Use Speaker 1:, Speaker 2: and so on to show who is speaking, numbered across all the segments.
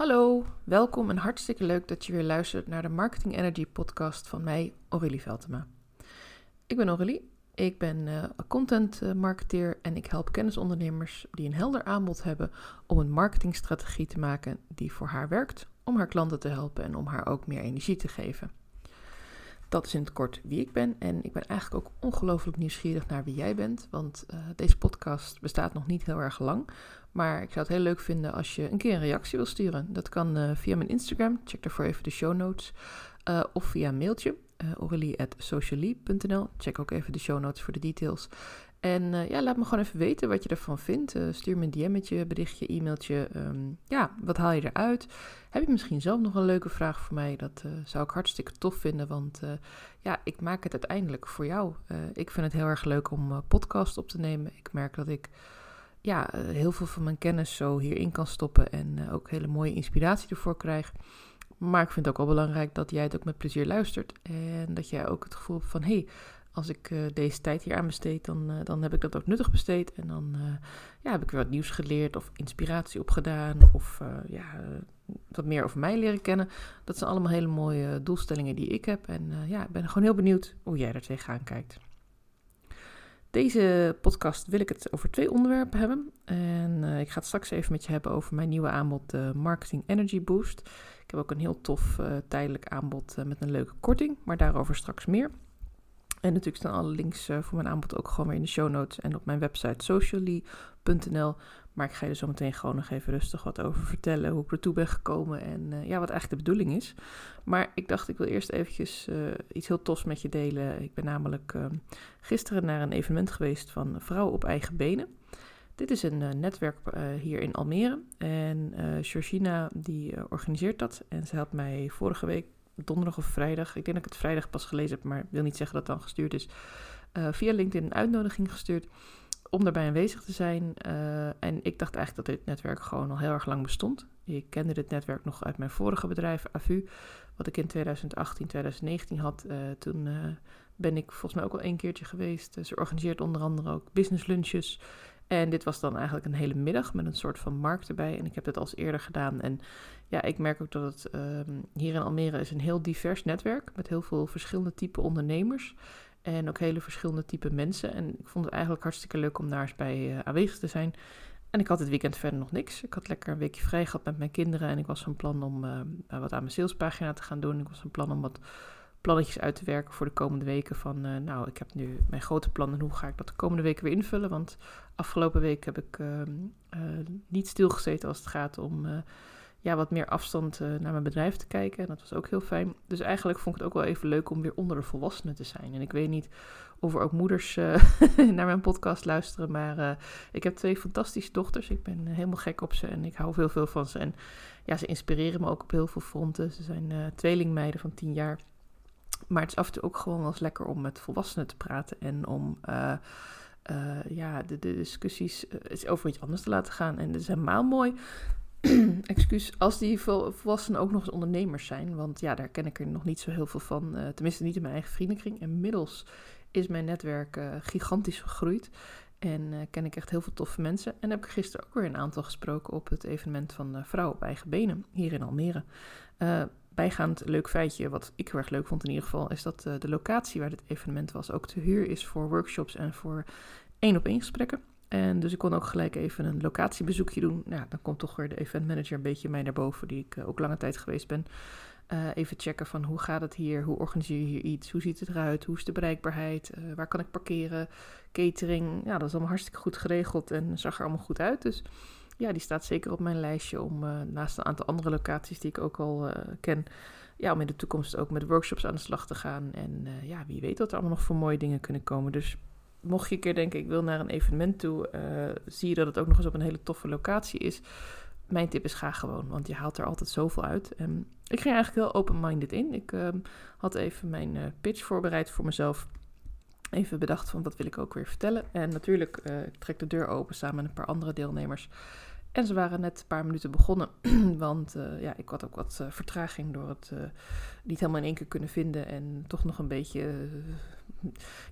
Speaker 1: Hallo, welkom en hartstikke leuk dat je weer luistert naar de Marketing Energy podcast van mij, Aurélie Veltema. Ik ben Aurélie, ik ben uh, content eh, marketeer en ik help kennisondernemers die een helder aanbod hebben om een marketingstrategie te maken die voor haar werkt, om haar klanten te helpen en om haar ook meer energie te geven. Dat is in het kort wie ik ben. En ik ben eigenlijk ook ongelooflijk nieuwsgierig naar wie jij bent. Want uh, deze podcast bestaat nog niet heel erg lang. Maar ik zou het heel leuk vinden als je een keer een reactie wil sturen. Dat kan uh, via mijn Instagram. Check daarvoor even de show notes. Uh, of via mailtje. Uh, Check ook even de show notes voor de details. En ja, laat me gewoon even weten wat je ervan vindt. Stuur me een DM'tje, berichtje, e-mailtje. Um, ja, wat haal je eruit? Heb je misschien zelf nog een leuke vraag voor mij? Dat zou ik hartstikke tof vinden, want ja, ik maak het uiteindelijk voor jou. ik vind het heel erg leuk om podcast op te nemen. Ik merk dat ik ja, heel veel van mijn kennis zo hierin kan stoppen en ook hele mooie inspiratie ervoor krijg. Maar ik vind het ook wel belangrijk dat jij het ook met plezier luistert en dat jij ook het gevoel hebt van... Hey, als ik uh, deze tijd hier aan besteed, dan, dan heb ik dat ook nuttig besteed. En dan ja, heb ik weer wat nieuws geleerd of inspiratie opgedaan. Of ja, wat meer over mij leren kennen. Dat zijn allemaal hele mooie doelstellingen die ik heb. En ja, ik ben gewoon heel benieuwd hoe jij er tegenaan kijkt. Deze podcast wil ik het over twee onderwerpen hebben. En ik ga het straks even met je hebben over mijn nieuwe aanbod, de Marketing Energy Boost. Ik heb ook een heel tof tijdelijk aanbod met een leuke korting, maar daarover straks meer. En natuurlijk staan alle links uh, voor mijn aanbod ook gewoon weer in de show notes en op mijn website socially.nl. Maar ik ga je er zo meteen gewoon nog even rustig wat over vertellen, hoe ik ertoe ben gekomen en uh, ja, wat eigenlijk de bedoeling is. Maar ik dacht, ik wil eerst eventjes uh, iets heel tofs met je delen. Ik ben namelijk gisteren naar een evenement geweest van Vrouwen op eigen benen. Dit is een netwerk hier in Almere en Georgina die organiseert dat. En ze had mij vorige week donderdag of vrijdag. Ik denk dat ik het vrijdag pas gelezen heb, maar wil niet zeggen dat het dan gestuurd is. Uh, via LinkedIn een uitnodiging gestuurd om daarbij aanwezig te zijn. Uh, en ik dacht eigenlijk dat dit netwerk gewoon al heel erg lang bestond. Ik kende dit netwerk nog uit mijn vorige bedrijf, AVU, wat ik in 2018, 2019 had. Uh, toen ben ik volgens mij ook al één keertje geweest. ze organiseert onder andere ook business lunches. En dit was dan eigenlijk een hele middag met een soort van markt erbij. En ik heb dit al eerder gedaan. En ja, ik merk ook dat het um, hier in Almere is een heel divers netwerk. Met heel veel verschillende type ondernemers. En ook hele verschillende type mensen. En ik vond het eigenlijk hartstikke leuk om daar eens bij uh, aanwezig te zijn. En ik had het weekend verder nog niks. Ik had lekker een weekje vrij gehad met mijn kinderen. En ik was van plan om uh, wat aan mijn salespagina te gaan doen. Ik was van plan om wat plannetjes uit te werken voor de komende weken. Van uh, nou, ik heb nu mijn grote plannen. Hoe ga ik dat de komende weken weer invullen? Want afgelopen week heb ik uh, niet stilgezeten als het gaat om ja, wat meer afstand naar mijn bedrijf te kijken. En dat was ook heel fijn. Dus eigenlijk vond ik het ook wel even leuk om weer onder de volwassenen te zijn. En ik weet niet of er ook moeders naar mijn podcast luisteren. Maar ik heb twee fantastische dochters. Ik ben helemaal gek op ze en ik hou veel, veel van ze. En ja, ze inspireren me ook op heel veel fronten. Ze zijn tweelingmeiden van tien jaar. Maar het is af en toe ook gewoon wel eens lekker om met volwassenen te praten en om uh, uh, ja, de, de discussies uh, over iets anders te laten gaan. En het is helemaal mooi. Excuus, als die volwassenen ook nog eens ondernemers zijn. Want ja, daar ken ik er nog niet zo heel veel van. tenminste, niet in mijn eigen vriendenkring. Inmiddels is mijn netwerk gigantisch gegroeid. En ken ik echt heel veel toffe mensen. En heb ik gisteren ook weer een aantal gesproken op het evenement van Vrouw op Eigen Benen hier in Almere bijgaand leuk feitje, wat ik heel erg leuk vond in ieder geval, is dat uh, de locatie waar dit evenement was ook te huur is voor workshops en voor één op één gesprekken. En dus ik kon ook gelijk even een locatiebezoekje doen. Nou, dan komt toch weer de eventmanager een beetje mij naar boven, die ik uh, ook lange tijd geweest ben. Uh, even checken van hoe gaat het hier, hoe organiseer je hier iets, hoe ziet het eruit, hoe is de bereikbaarheid, waar kan ik parkeren, catering. Ja, dat is allemaal hartstikke goed geregeld en zag er allemaal goed uit. Dus ja, die staat zeker op mijn lijstje om uh, naast een aantal andere locaties die ik ook al uh, ken, ja, om in de toekomst ook met workshops aan de slag te gaan. En uh, ja, wie weet wat er allemaal nog voor mooie dingen kunnen komen. Dus mocht je een keer denken, ik wil naar een evenement toe, zie je dat het ook nog eens op een hele toffe locatie is. Mijn tip is ga gewoon, want je haalt er altijd zoveel uit. En ik ging eigenlijk heel open-minded in. Ik ehm, had even mijn pitch voorbereid voor mezelf even bedacht van wat wil ik ook weer vertellen. En natuurlijk, uh, ik trek de deur open samen met een paar andere deelnemers. En ze waren net een paar minuten begonnen, want uh, ja, ik had ook wat uh, vertraging door het uh, niet helemaal in één keer kunnen vinden en toch nog een beetje,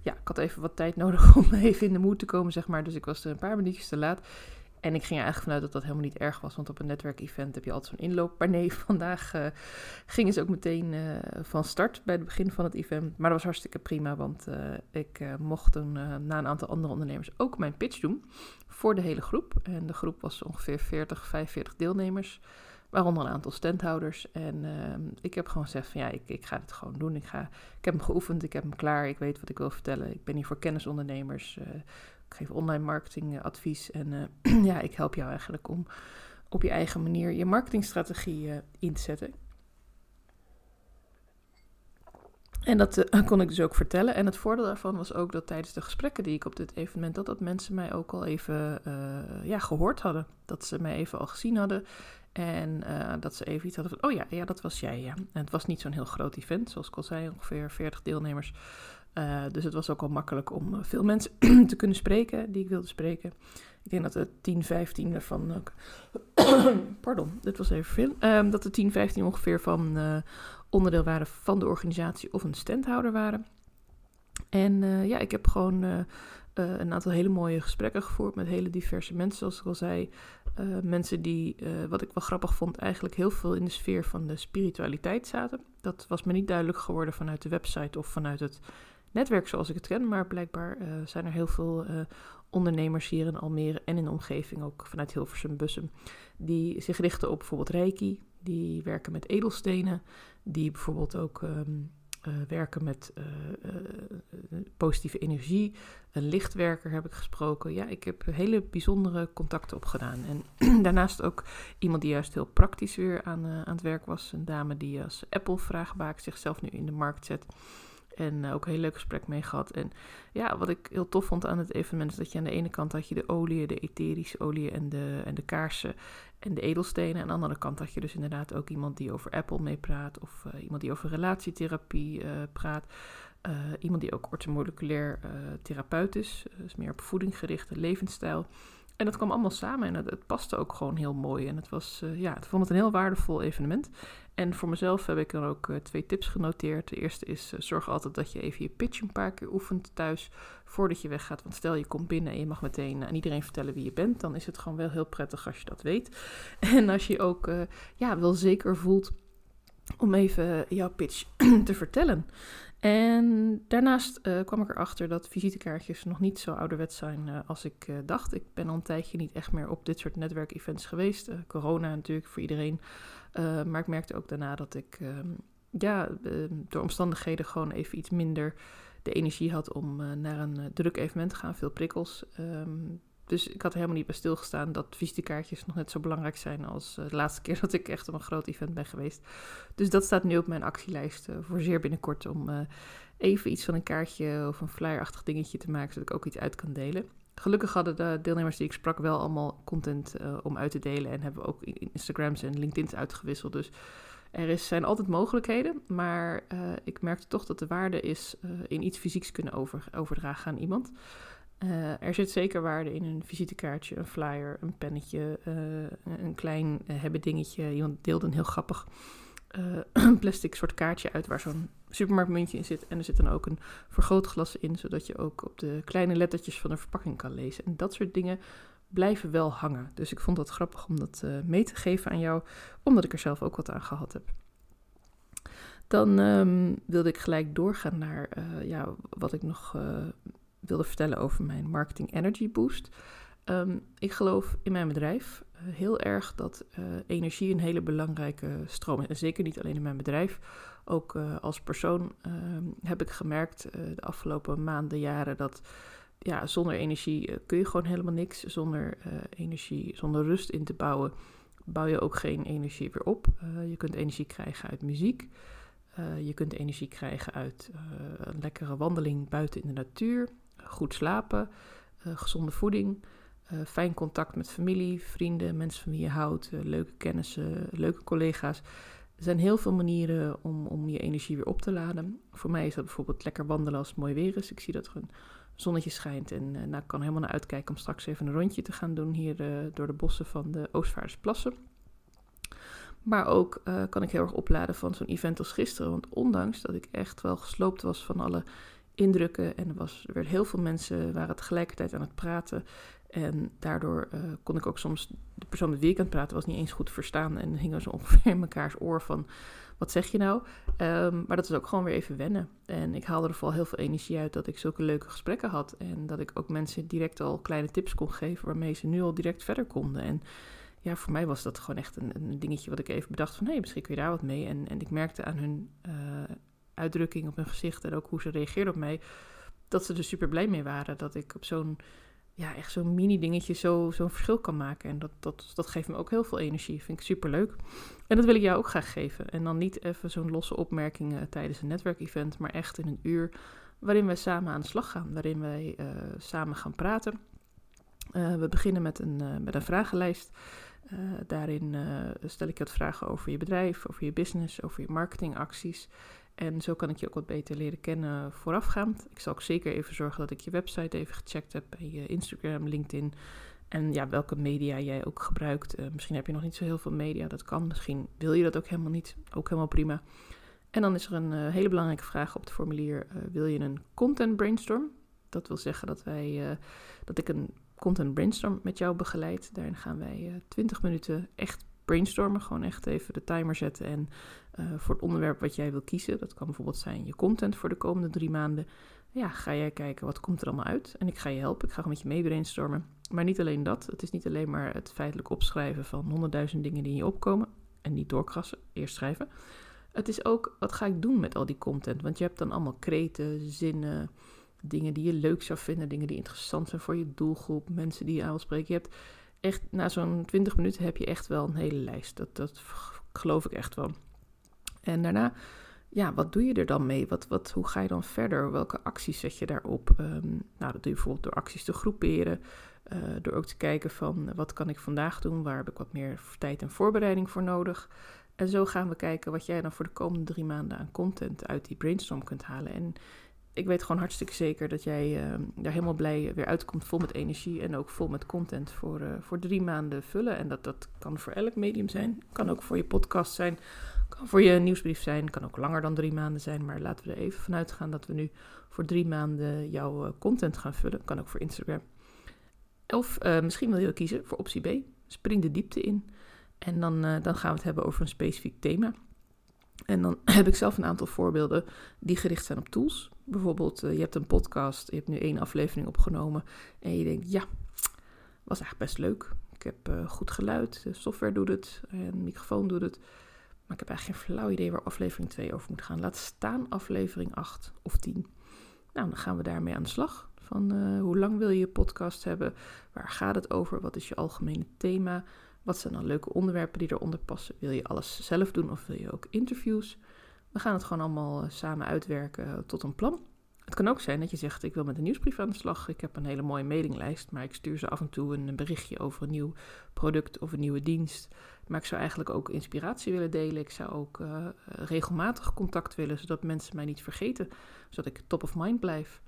Speaker 1: ja, ik had even wat tijd nodig om even in de moed te komen, zeg maar. Dus ik was er een paar minuutjes te laat. En ik ging er eigenlijk vanuit dat dat helemaal niet erg was, want op een netwerkevent heb je altijd zo'n inloop. Maar nee, vandaag uh, gingen ze ook meteen uh, van start bij het begin van het event. Maar dat was hartstikke prima, want uh, ik mocht toen na een aantal andere ondernemers ook mijn pitch doen voor de hele groep. En de groep was ongeveer 40, 45 deelnemers, waaronder een aantal standhouders. En ehm, ik heb gewoon gezegd van ja, ik, ik ga dit gewoon doen. Ik, ga, ik heb hem geoefend, ik heb hem klaar, ik weet wat ik wil vertellen. Ik ben hier voor kennisondernemers ik geef online marketingadvies en uh, ja, ik help jou eigenlijk om op je eigen manier je marketingstrategie uh, in te zetten. En dat kon ik dus ook vertellen. En het voordeel daarvan was ook dat tijdens de gesprekken die ik op dit evenement had, dat mensen mij ook al even ja, gehoord hadden. Dat ze mij even al gezien hadden. En dat ze even iets hadden van, oh ja, ja, dat was jij, ja. En het was niet zo'n heel groot event, zoals ik al zei, ongeveer 40 deelnemers. Uh, dus het was ook al makkelijk om uh, veel mensen te kunnen spreken die ik wilde spreken. Ik denk dat er 10, 15 ervan ook. pardon, dit was even veel. Um, dat er 10, 15 ongeveer van uh, onderdeel waren van de organisatie of een standhouder waren. En ja, ik heb gewoon een aantal hele mooie gesprekken gevoerd met hele diverse mensen, zoals ik al zei. mensen die, wat ik wel grappig vond, eigenlijk heel veel in de sfeer van de spiritualiteit zaten. Dat was me niet duidelijk geworden vanuit de website of vanuit het netwerk zoals ik het ken. Maar blijkbaar uh, zijn er heel veel uh, ondernemers hier in Almere en in de omgeving, ook vanuit Hilversum, Bussum, die zich richten op bijvoorbeeld reiki, die werken met edelstenen, die bijvoorbeeld ook um, uh, werken met positieve energie. Een lichtwerker heb ik gesproken. Ja, ik heb hele bijzondere contacten opgedaan. En daarnaast ook iemand die juist heel praktisch weer aan, aan het werk was. Een dame die als Apple-vraagbaak zichzelf nu in de markt zet. En uh, ook een heel leuk gesprek mee gehad. En ja, wat ik heel tof vond aan het evenement is dat je aan de ene kant had je de olie, de etherische olie en de, en de kaarsen en de edelstenen. En aan de andere kant had je dus inderdaad ook iemand die over Apple meepraat. Of uh, iemand die over relatietherapie uh, praat. iemand die ook ortomoleculair therapeut is. dus meer op voeding gerichte levensstijl. En dat kwam allemaal samen en het, het paste ook gewoon heel mooi. En het was, ja, ik vond het een heel waardevol evenement. En voor mezelf heb ik er ook uh, twee tips genoteerd. De eerste is, uh, zorg altijd dat je even je pitch een paar keer oefent thuis voordat je weggaat. Want stel je komt binnen en je mag meteen aan iedereen vertellen wie je bent, dan is het gewoon wel heel prettig als je dat weet. En als je ook ja, wel zeker voelt om even jouw pitch te vertellen. En daarnaast kwam ik erachter dat visitekaartjes nog niet zo ouderwets zijn als ik dacht. Ik ben al een tijdje niet echt meer op dit soort netwerkevents geweest. corona natuurlijk voor iedereen. Maar ik merkte ook daarna dat ik ehm, ja, door omstandigheden gewoon even iets minder de energie had om naar een druk evenement te gaan. Veel prikkels. Um, dus ik had er helemaal niet bij stilgestaan dat visitekaartjes nog net zo belangrijk zijn als de laatste keer dat ik echt op een groot event ben geweest. Dus dat staat nu op mijn actielijst voor zeer binnenkort om even iets van een kaartje of een flyerachtig dingetje te maken, zodat ik ook iets uit kan delen. Gelukkig hadden de deelnemers die ik sprak wel allemaal content om uit te delen en hebben ook Instagrams en LinkedIn's uitgewisseld. Dus er is, zijn altijd mogelijkheden, maar ik merkte toch dat de waarde is in iets fysieks kunnen over, overdragen aan iemand. Er zit zeker waarde in een visitekaartje, een flyer, een pennetje, een klein hebben dingetje. Iemand deelde een heel grappig plastic soort kaartje uit waar zo'n supermarktmuntje in zit. En er zit dan ook een vergrootglas in, zodat je ook op de kleine lettertjes van de verpakking kan lezen. En dat soort dingen blijven wel hangen. Dus ik vond dat grappig om dat mee te geven aan jou, omdat ik er zelf ook wat aan gehad heb. Dan um, wilde ik gelijk doorgaan naar ja, wat ik nog wilde vertellen over mijn Marketing Energy Boost. Um, ik geloof in mijn bedrijf heel erg dat energie een hele belangrijke stroom is. En zeker niet alleen in mijn bedrijf. Ook uh, als persoon ehm, heb ik gemerkt de afgelopen maanden, jaren dat ja, zonder energie kun je gewoon helemaal niks. Zonder energie, zonder rust in te bouwen, bouw je ook geen energie weer op. je kunt energie krijgen uit muziek. je kunt energie krijgen uit een lekkere wandeling buiten in de natuur goed slapen, gezonde voeding, fijn contact met familie, vrienden, mensen van wie je houdt, leuke kennissen, leuke collega's. Er zijn heel veel manieren om, om je energie weer op te laden. Voor mij is dat bijvoorbeeld lekker wandelen als het mooi weer is. Ik zie dat er een zonnetje schijnt en nou, ik kan helemaal naar uitkijken om straks even een rondje te gaan doen hier door de bossen van de Oostvaardersplassen. Maar ook kan ik heel erg opladen van zo'n event als gisteren. Want ondanks dat ik echt wel gesloopt was van alle indrukken. En er, was, er werden heel veel mensen waren tegelijkertijd aan het praten. En daardoor kon ik ook soms persoon met wie ik aan het praten was niet eens goed verstaan. En hingen zo ongeveer in mekaars oor van, wat zeg je nou? Um, maar dat is ook gewoon weer even wennen. En ik haalde er vooral heel veel energie uit dat ik zulke leuke gesprekken had. En dat ik ook mensen direct al kleine tips kon geven waarmee ze nu al direct verder konden. En ja, voor mij was dat gewoon echt een, een dingetje wat ik even bedacht van... hé, hey, misschien kun je daar wat mee. En, en ik merkte aan hun uh, uitdrukking op hun gezicht en ook hoe ze reageerden op mij... dat ze er super blij mee waren dat ik op zo'n ja, echt zo'n mini dingetje zo, zo'n verschil kan maken. En dat, dat, dat geeft me ook heel veel energie. Vind ik super leuk. En dat wil ik jou ook graag geven. En dan niet even zo'n losse opmerkingen tijdens een netwerkevent, maar echt in een uur waarin wij samen aan de slag gaan. Waarin wij uh, samen gaan praten. Uh, we beginnen met een, met een vragenlijst. daarin stel ik wat vragen over je bedrijf, over je business, over je marketingacties. En zo kan ik je ook wat beter leren kennen voorafgaand. Ik zal ook zeker even zorgen dat ik je website even gecheckt heb. En je Instagram, LinkedIn. En ja, welke media jij ook gebruikt. Uh, misschien heb je nog niet zo heel veel media, dat kan. Misschien wil je dat ook helemaal niet. Ook helemaal prima. En dan is er een uh, hele belangrijke vraag op het formulier. Uh, wil je een content brainstorm? Dat wil zeggen dat, wij, dat ik een content brainstorm met jou begeleid. Daarin gaan wij 20 minuten echt brainstormen. Gewoon echt even de timer zetten. En uh, voor het onderwerp wat jij wil kiezen, dat kan bijvoorbeeld zijn je content voor de komende drie maanden. Ja, ga jij kijken wat komt er allemaal uit. En ik ga je helpen. Ik ga gewoon met je mee brainstormen. Maar niet alleen dat. Het is niet alleen maar het feitelijk opschrijven van honderdduizend dingen die in je opkomen. En niet doorkrassen, eerst schrijven. Het is ook, wat ga ik doen met al die content? Want je hebt dan allemaal kreten, zinnen, dingen die je leuk zou vinden, dingen die interessant zijn voor je doelgroep, mensen die je aan wil spreken. Je hebt echt, na zo'n 20 minuten heb je echt wel een hele lijst. Dat, dat geloof ik echt wel. En daarna, ja, wat doe je er dan mee? Wat, wat, hoe ga je dan verder? Welke acties zet je daarop? Um, nou, dat doe je bijvoorbeeld door acties te groeperen. Uh, door ook te kijken van wat kan ik vandaag doen? Waar heb ik wat meer tijd en voorbereiding voor nodig? En zo gaan we kijken wat jij dan voor de komende drie maanden aan content uit die brainstorm kunt halen. En ik weet gewoon hartstikke zeker dat jij uh, daar helemaal blij weer uitkomt, vol met energie en ook vol met content voor, uh, voor drie maanden vullen. En dat, dat kan voor elk medium zijn, kan ook voor je podcast zijn, kan voor je nieuwsbrief zijn, kan ook langer dan drie maanden zijn. Maar laten we er even vanuit gaan dat we nu voor drie maanden jouw uh, content gaan vullen. Kan ook voor Instagram. Of misschien wil je kiezen voor optie B, spring de diepte in. En dan, dan gaan we het hebben over een specifiek thema. En dan heb ik zelf een aantal voorbeelden die gericht zijn op tools. Bijvoorbeeld, uh, je hebt een podcast, je hebt nu één aflevering opgenomen en je denkt, ja, was eigenlijk best leuk. Ik heb uh, goed geluid, de software doet het, en microfoon doet het. Maar ik heb eigenlijk geen flauw idee waar aflevering 2 over moet gaan. Laat staan aflevering 8 of 10. Nou, dan gaan we daarmee aan de slag. Van uh, hoe lang wil je je podcast hebben? Waar gaat het over? Wat is je algemene thema? Wat zijn dan leuke onderwerpen die eronder passen? Wil je alles zelf doen of wil je ook interviews? We gaan het gewoon allemaal eh, samen uitwerken eh, tot een plan. Het kan ook zijn dat je zegt: Ik wil met een nieuwsbrief aan de slag. Ik heb een hele mooie mailinglijst, maar ik stuur ze af en toe een berichtje over een nieuw product of een nieuwe dienst. Maar ik zou eigenlijk ook inspiratie willen delen. Ik zou ook uh, regelmatig contact willen, zodat mensen mij niet vergeten, zodat ik top of mind blijf.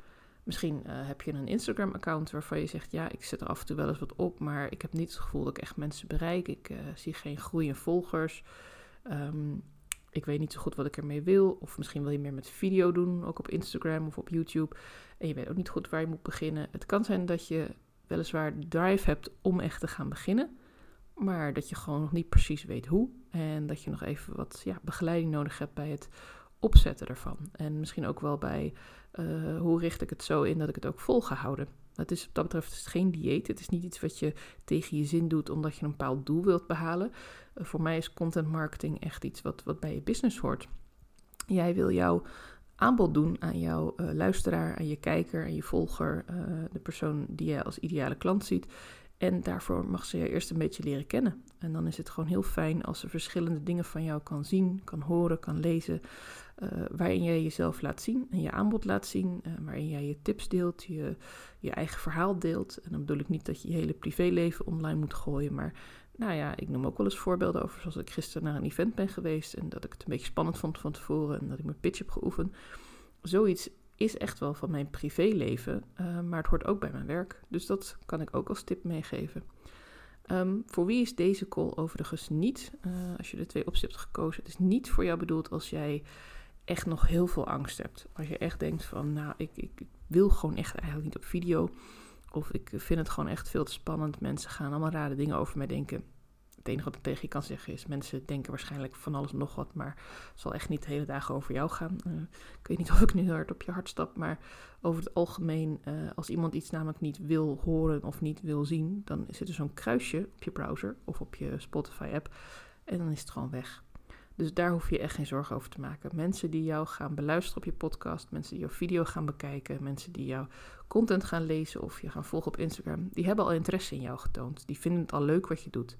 Speaker 1: Misschien uh, heb je een Instagram-account waarvan je zegt: Ja, ik zet er af en toe wel eens wat op, maar ik heb niet het gevoel dat ik echt mensen bereik. Ik uh, zie geen groei in volgers. Um, ik weet niet zo goed wat ik ermee wil. Of misschien wil je meer met video doen, ook op Instagram of op YouTube. En je weet ook niet goed waar je moet beginnen. Het kan zijn dat je weliswaar drive hebt om echt te gaan beginnen. Maar dat je gewoon nog niet precies weet hoe. En dat je nog even wat ja, begeleiding nodig hebt bij het opzetten ervan. En misschien ook wel bij uh, hoe richt ik het zo in dat ik het ook vol ga houden. Is, dat betreft is het geen dieet. Het is niet iets wat je tegen je zin doet omdat je een bepaald doel wilt behalen. Uh, voor mij is content marketing echt iets wat, wat bij je business hoort. Jij wil jouw aanbod doen aan jouw uh, luisteraar, aan je kijker, aan je volger, de persoon die jij als ideale klant ziet. En daarvoor mag ze je eerst een beetje leren kennen. En dan is het gewoon heel fijn als ze verschillende dingen van jou kan zien, kan horen, kan lezen. Uh, waarin jij jezelf laat zien en je aanbod laat zien. Uh, waarin jij je tips deelt, je, je eigen verhaal deelt. En dan bedoel ik niet dat je je hele privéleven online moet gooien. Maar nou ja, ik noem ook wel eens voorbeelden over zoals ik gisteren naar een event ben geweest. En dat ik het een beetje spannend vond van tevoren. En dat ik mijn pitch heb geoefend. Zoiets is echt wel van mijn privéleven, uh, maar het hoort ook bij mijn werk. Dus dat kan ik ook als tip meegeven. Um, voor wie is deze call overigens niet? Als je de twee opties hebt gekozen, het is niet voor jou bedoeld als jij echt nog heel veel angst hebt. Als je echt denkt van, nou, ik, ik, wil gewoon echt eigenlijk niet op video. Of ik vind het gewoon echt veel te spannend. Mensen gaan allemaal rare dingen over mij denken. Het enige wat ik tegen je kan zeggen is: mensen denken waarschijnlijk van alles nog wat, maar het zal echt niet de hele dagen over jou gaan. Uh, ik weet niet of ik nu hard op je hart stap, maar over het algemeen, uh, als iemand iets namelijk niet wil horen of niet wil zien, dan zit er zo'n kruisje op je browser of op je Spotify-app en dan is het gewoon weg. Dus daar hoef je echt geen zorgen over te maken. Mensen die jou gaan beluisteren op je podcast, mensen die jouw video gaan bekijken, mensen die jouw content gaan lezen of je gaan volgen op Instagram, die hebben al interesse in jou getoond. Die vinden het al leuk wat je doet.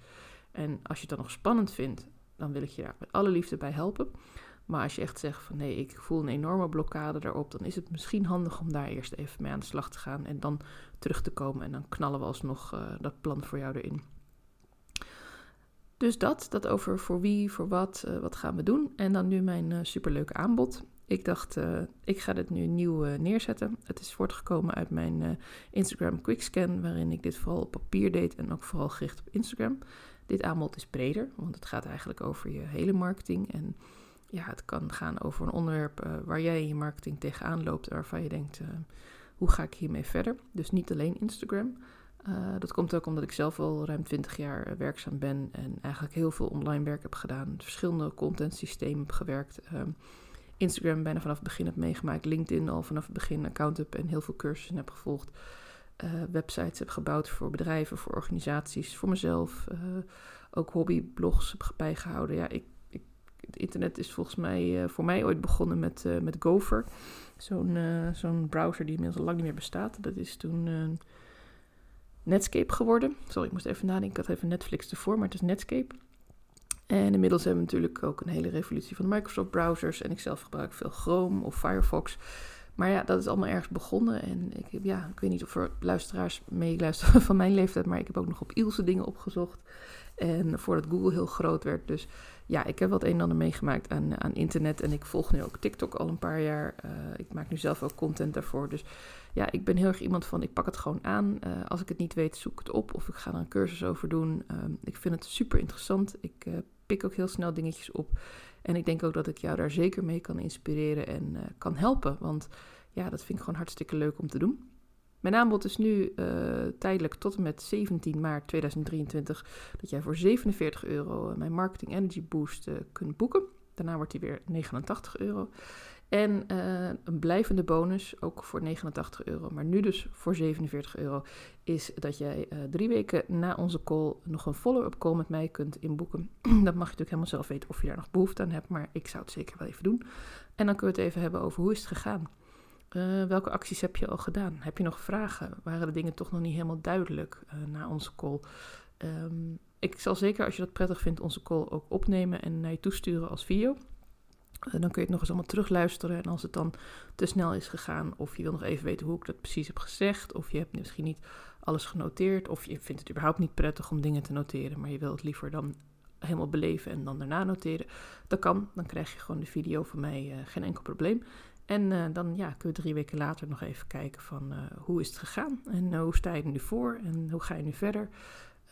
Speaker 1: En als je het dan nog spannend vindt, dan wil ik je daar met alle liefde bij helpen. Maar als je echt zegt van nee, ik voel een enorme blokkade daarop, dan is het misschien handig om daar eerst even mee aan de slag te gaan en dan terug te komen en dan knallen we alsnog uh, dat plan voor jou erin. Dus dat, dat over voor wie, voor wat, uh, wat gaan we doen. En dan nu mijn uh, superleuke aanbod. Ik dacht, uh, ik ga dit nu nieuw neerzetten. Het is voortgekomen uit mijn Instagram Quickscan, waarin ik dit vooral op papier deed en ook vooral gericht op Instagram. Dit aanbod is breder, want het gaat eigenlijk over je hele marketing. En ja, het kan gaan over een onderwerp waar jij in je marketing tegenaan loopt, waarvan je denkt, hoe ga ik hiermee verder? Dus niet alleen Instagram. Uh, dat komt ook omdat ik zelf al ruim 20 jaar eh, werkzaam ben en eigenlijk heel veel online werk heb gedaan. Verschillende content systemen heb gewerkt. Um, Instagram bijna vanaf het begin heb meegemaakt. LinkedIn al vanaf het begin account heb en heel veel cursussen heb gevolgd. Uh, websites heb gebouwd voor bedrijven, voor organisaties, voor mezelf. Ook hobbyblogs heb bijgehouden. Ja, ik, ik, het internet is volgens mij voor mij ooit begonnen met, met Gopher. Zo'n zo'n browser die inmiddels al lang niet meer bestaat. Dat is toen Netscape geworden. Sorry, ik moest even nadenken. Ik had even Netflix ervoor, maar het is Netscape. En inmiddels hebben we natuurlijk ook een hele revolutie van de Microsoft browsers. En ik zelf gebruik veel Chrome of Firefox. Maar ja, dat is allemaal ergens begonnen. En ik, ja, ik weet niet of er luisteraars meeluisteren van mijn leeftijd. Maar ik heb ook nog op Ilse dingen opgezocht. En voordat Google heel groot werd. Dus ja, ik heb wat een en ander meegemaakt aan, aan internet. En ik volg nu ook TikTok al een paar jaar. Uh, ik maak nu zelf ook content daarvoor. Dus ja, ik ben heel erg iemand van, ik pak het gewoon aan. Uh, als ik het niet weet, zoek het op of ik ga er een cursus over doen. Uh, ik vind het super interessant. Ik uh, pik ook heel snel dingetjes op. En ik denk ook dat ik jou daar zeker mee kan inspireren en kan helpen. Want ja, dat vind ik gewoon hartstikke leuk om te doen. Mijn aanbod is nu tijdelijk tot en met 17 maart 2023 dat jij voor 47 euro mijn Marketing Energy Boost kunt boeken. Daarna wordt die weer 89 euro. En een blijvende bonus, ook voor 89 euro, maar nu dus voor 47 euro, is dat jij drie weken na onze call nog een follow-up call met mij kunt inboeken. dat mag je natuurlijk helemaal zelf weten of je daar nog behoefte aan hebt, maar ik zou het zeker wel even doen. En dan kunnen we het even hebben over hoe is het gegaan. Uh, welke acties heb je al gedaan? Heb je nog vragen? Waren de dingen toch nog niet helemaal duidelijk na onze call? Um, ik zal zeker, als je dat prettig vindt, onze call ook opnemen en naar je toesturen als video. Eh, dan kun je het nog eens allemaal terugluisteren. En als het dan te snel is gegaan, of je wil nog even weten hoe ik dat precies heb gezegd, of je hebt misschien niet alles genoteerd, of je vindt het überhaupt niet prettig om dingen te noteren, maar je wil het liever dan helemaal beleven en dan daarna noteren, dat kan. Dan krijg je gewoon de video van mij, uh, geen enkel probleem. En uh, dan ja, kun je drie weken later nog even kijken van uh, hoe is het gegaan en hoe sta je er nu voor en hoe ga je nu verder.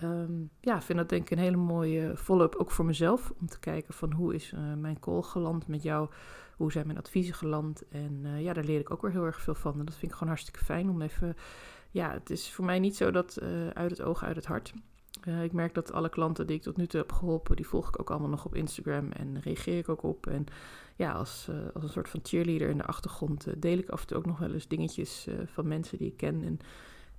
Speaker 1: Um, ja, vind dat denk ik een hele mooie follow-up ook voor mezelf. Om te kijken van hoe is mijn call geland met jou. Hoe zijn mijn adviezen geland. En ja, daar leer ik ook weer heel erg veel van. En dat vind ik gewoon hartstikke fijn om even... Ja, het is voor mij niet zo dat uit het oog, uit het hart. Ik merk dat alle klanten die ik tot nu toe heb geholpen... die volg ik ook allemaal nog op Instagram en reageer ik ook op. En ja, als, als een soort van cheerleader in de achtergrond... deel ik af en toe ook nog wel eens dingetjes van mensen die ik ken... En,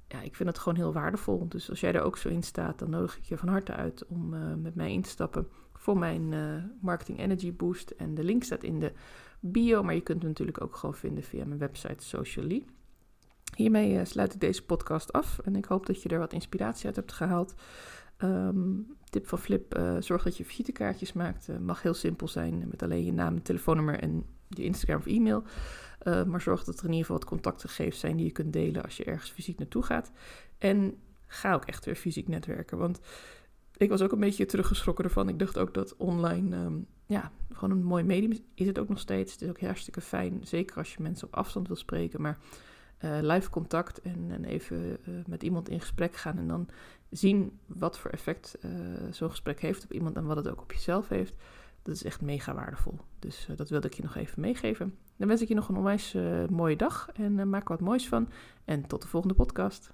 Speaker 1: ja, ik vind het gewoon heel waardevol. Dus als jij er ook zo in staat, dan nodig ik je van harte uit om met mij in te stappen voor mijn Marketing Energy Boost. En de link staat in de bio, maar je kunt hem natuurlijk ook gewoon vinden via mijn website Socially. Hiermee sluit ik deze podcast af en ik hoop dat je er wat inspiratie uit hebt gehaald. Um, tip van Flip, zorg dat je visitekaartjes maakt. mag heel simpel zijn met alleen je naam, telefoonnummer en je Instagram of e-mail. Maar zorg dat er in ieder geval wat contactgegevens zijn die je kunt delen als je ergens fysiek naartoe gaat. En ga ook echt weer fysiek netwerken. Want ik was ook een beetje teruggeschrokken ervan. Ik dacht ook dat online, um, ja, gewoon een mooi medium is het ook nog steeds. Het is ook hartstikke fijn, zeker als je mensen op afstand wil spreken. Maar uh, live contact en, en even uh, met iemand in gesprek gaan en dan zien wat voor effect zo'n gesprek heeft op iemand en wat het ook op jezelf heeft. Dat is echt mega waardevol. Dus dat wilde ik je nog even meegeven. Dan wens ik je nog een onwijs mooie dag en maak er wat moois van. En tot de volgende podcast.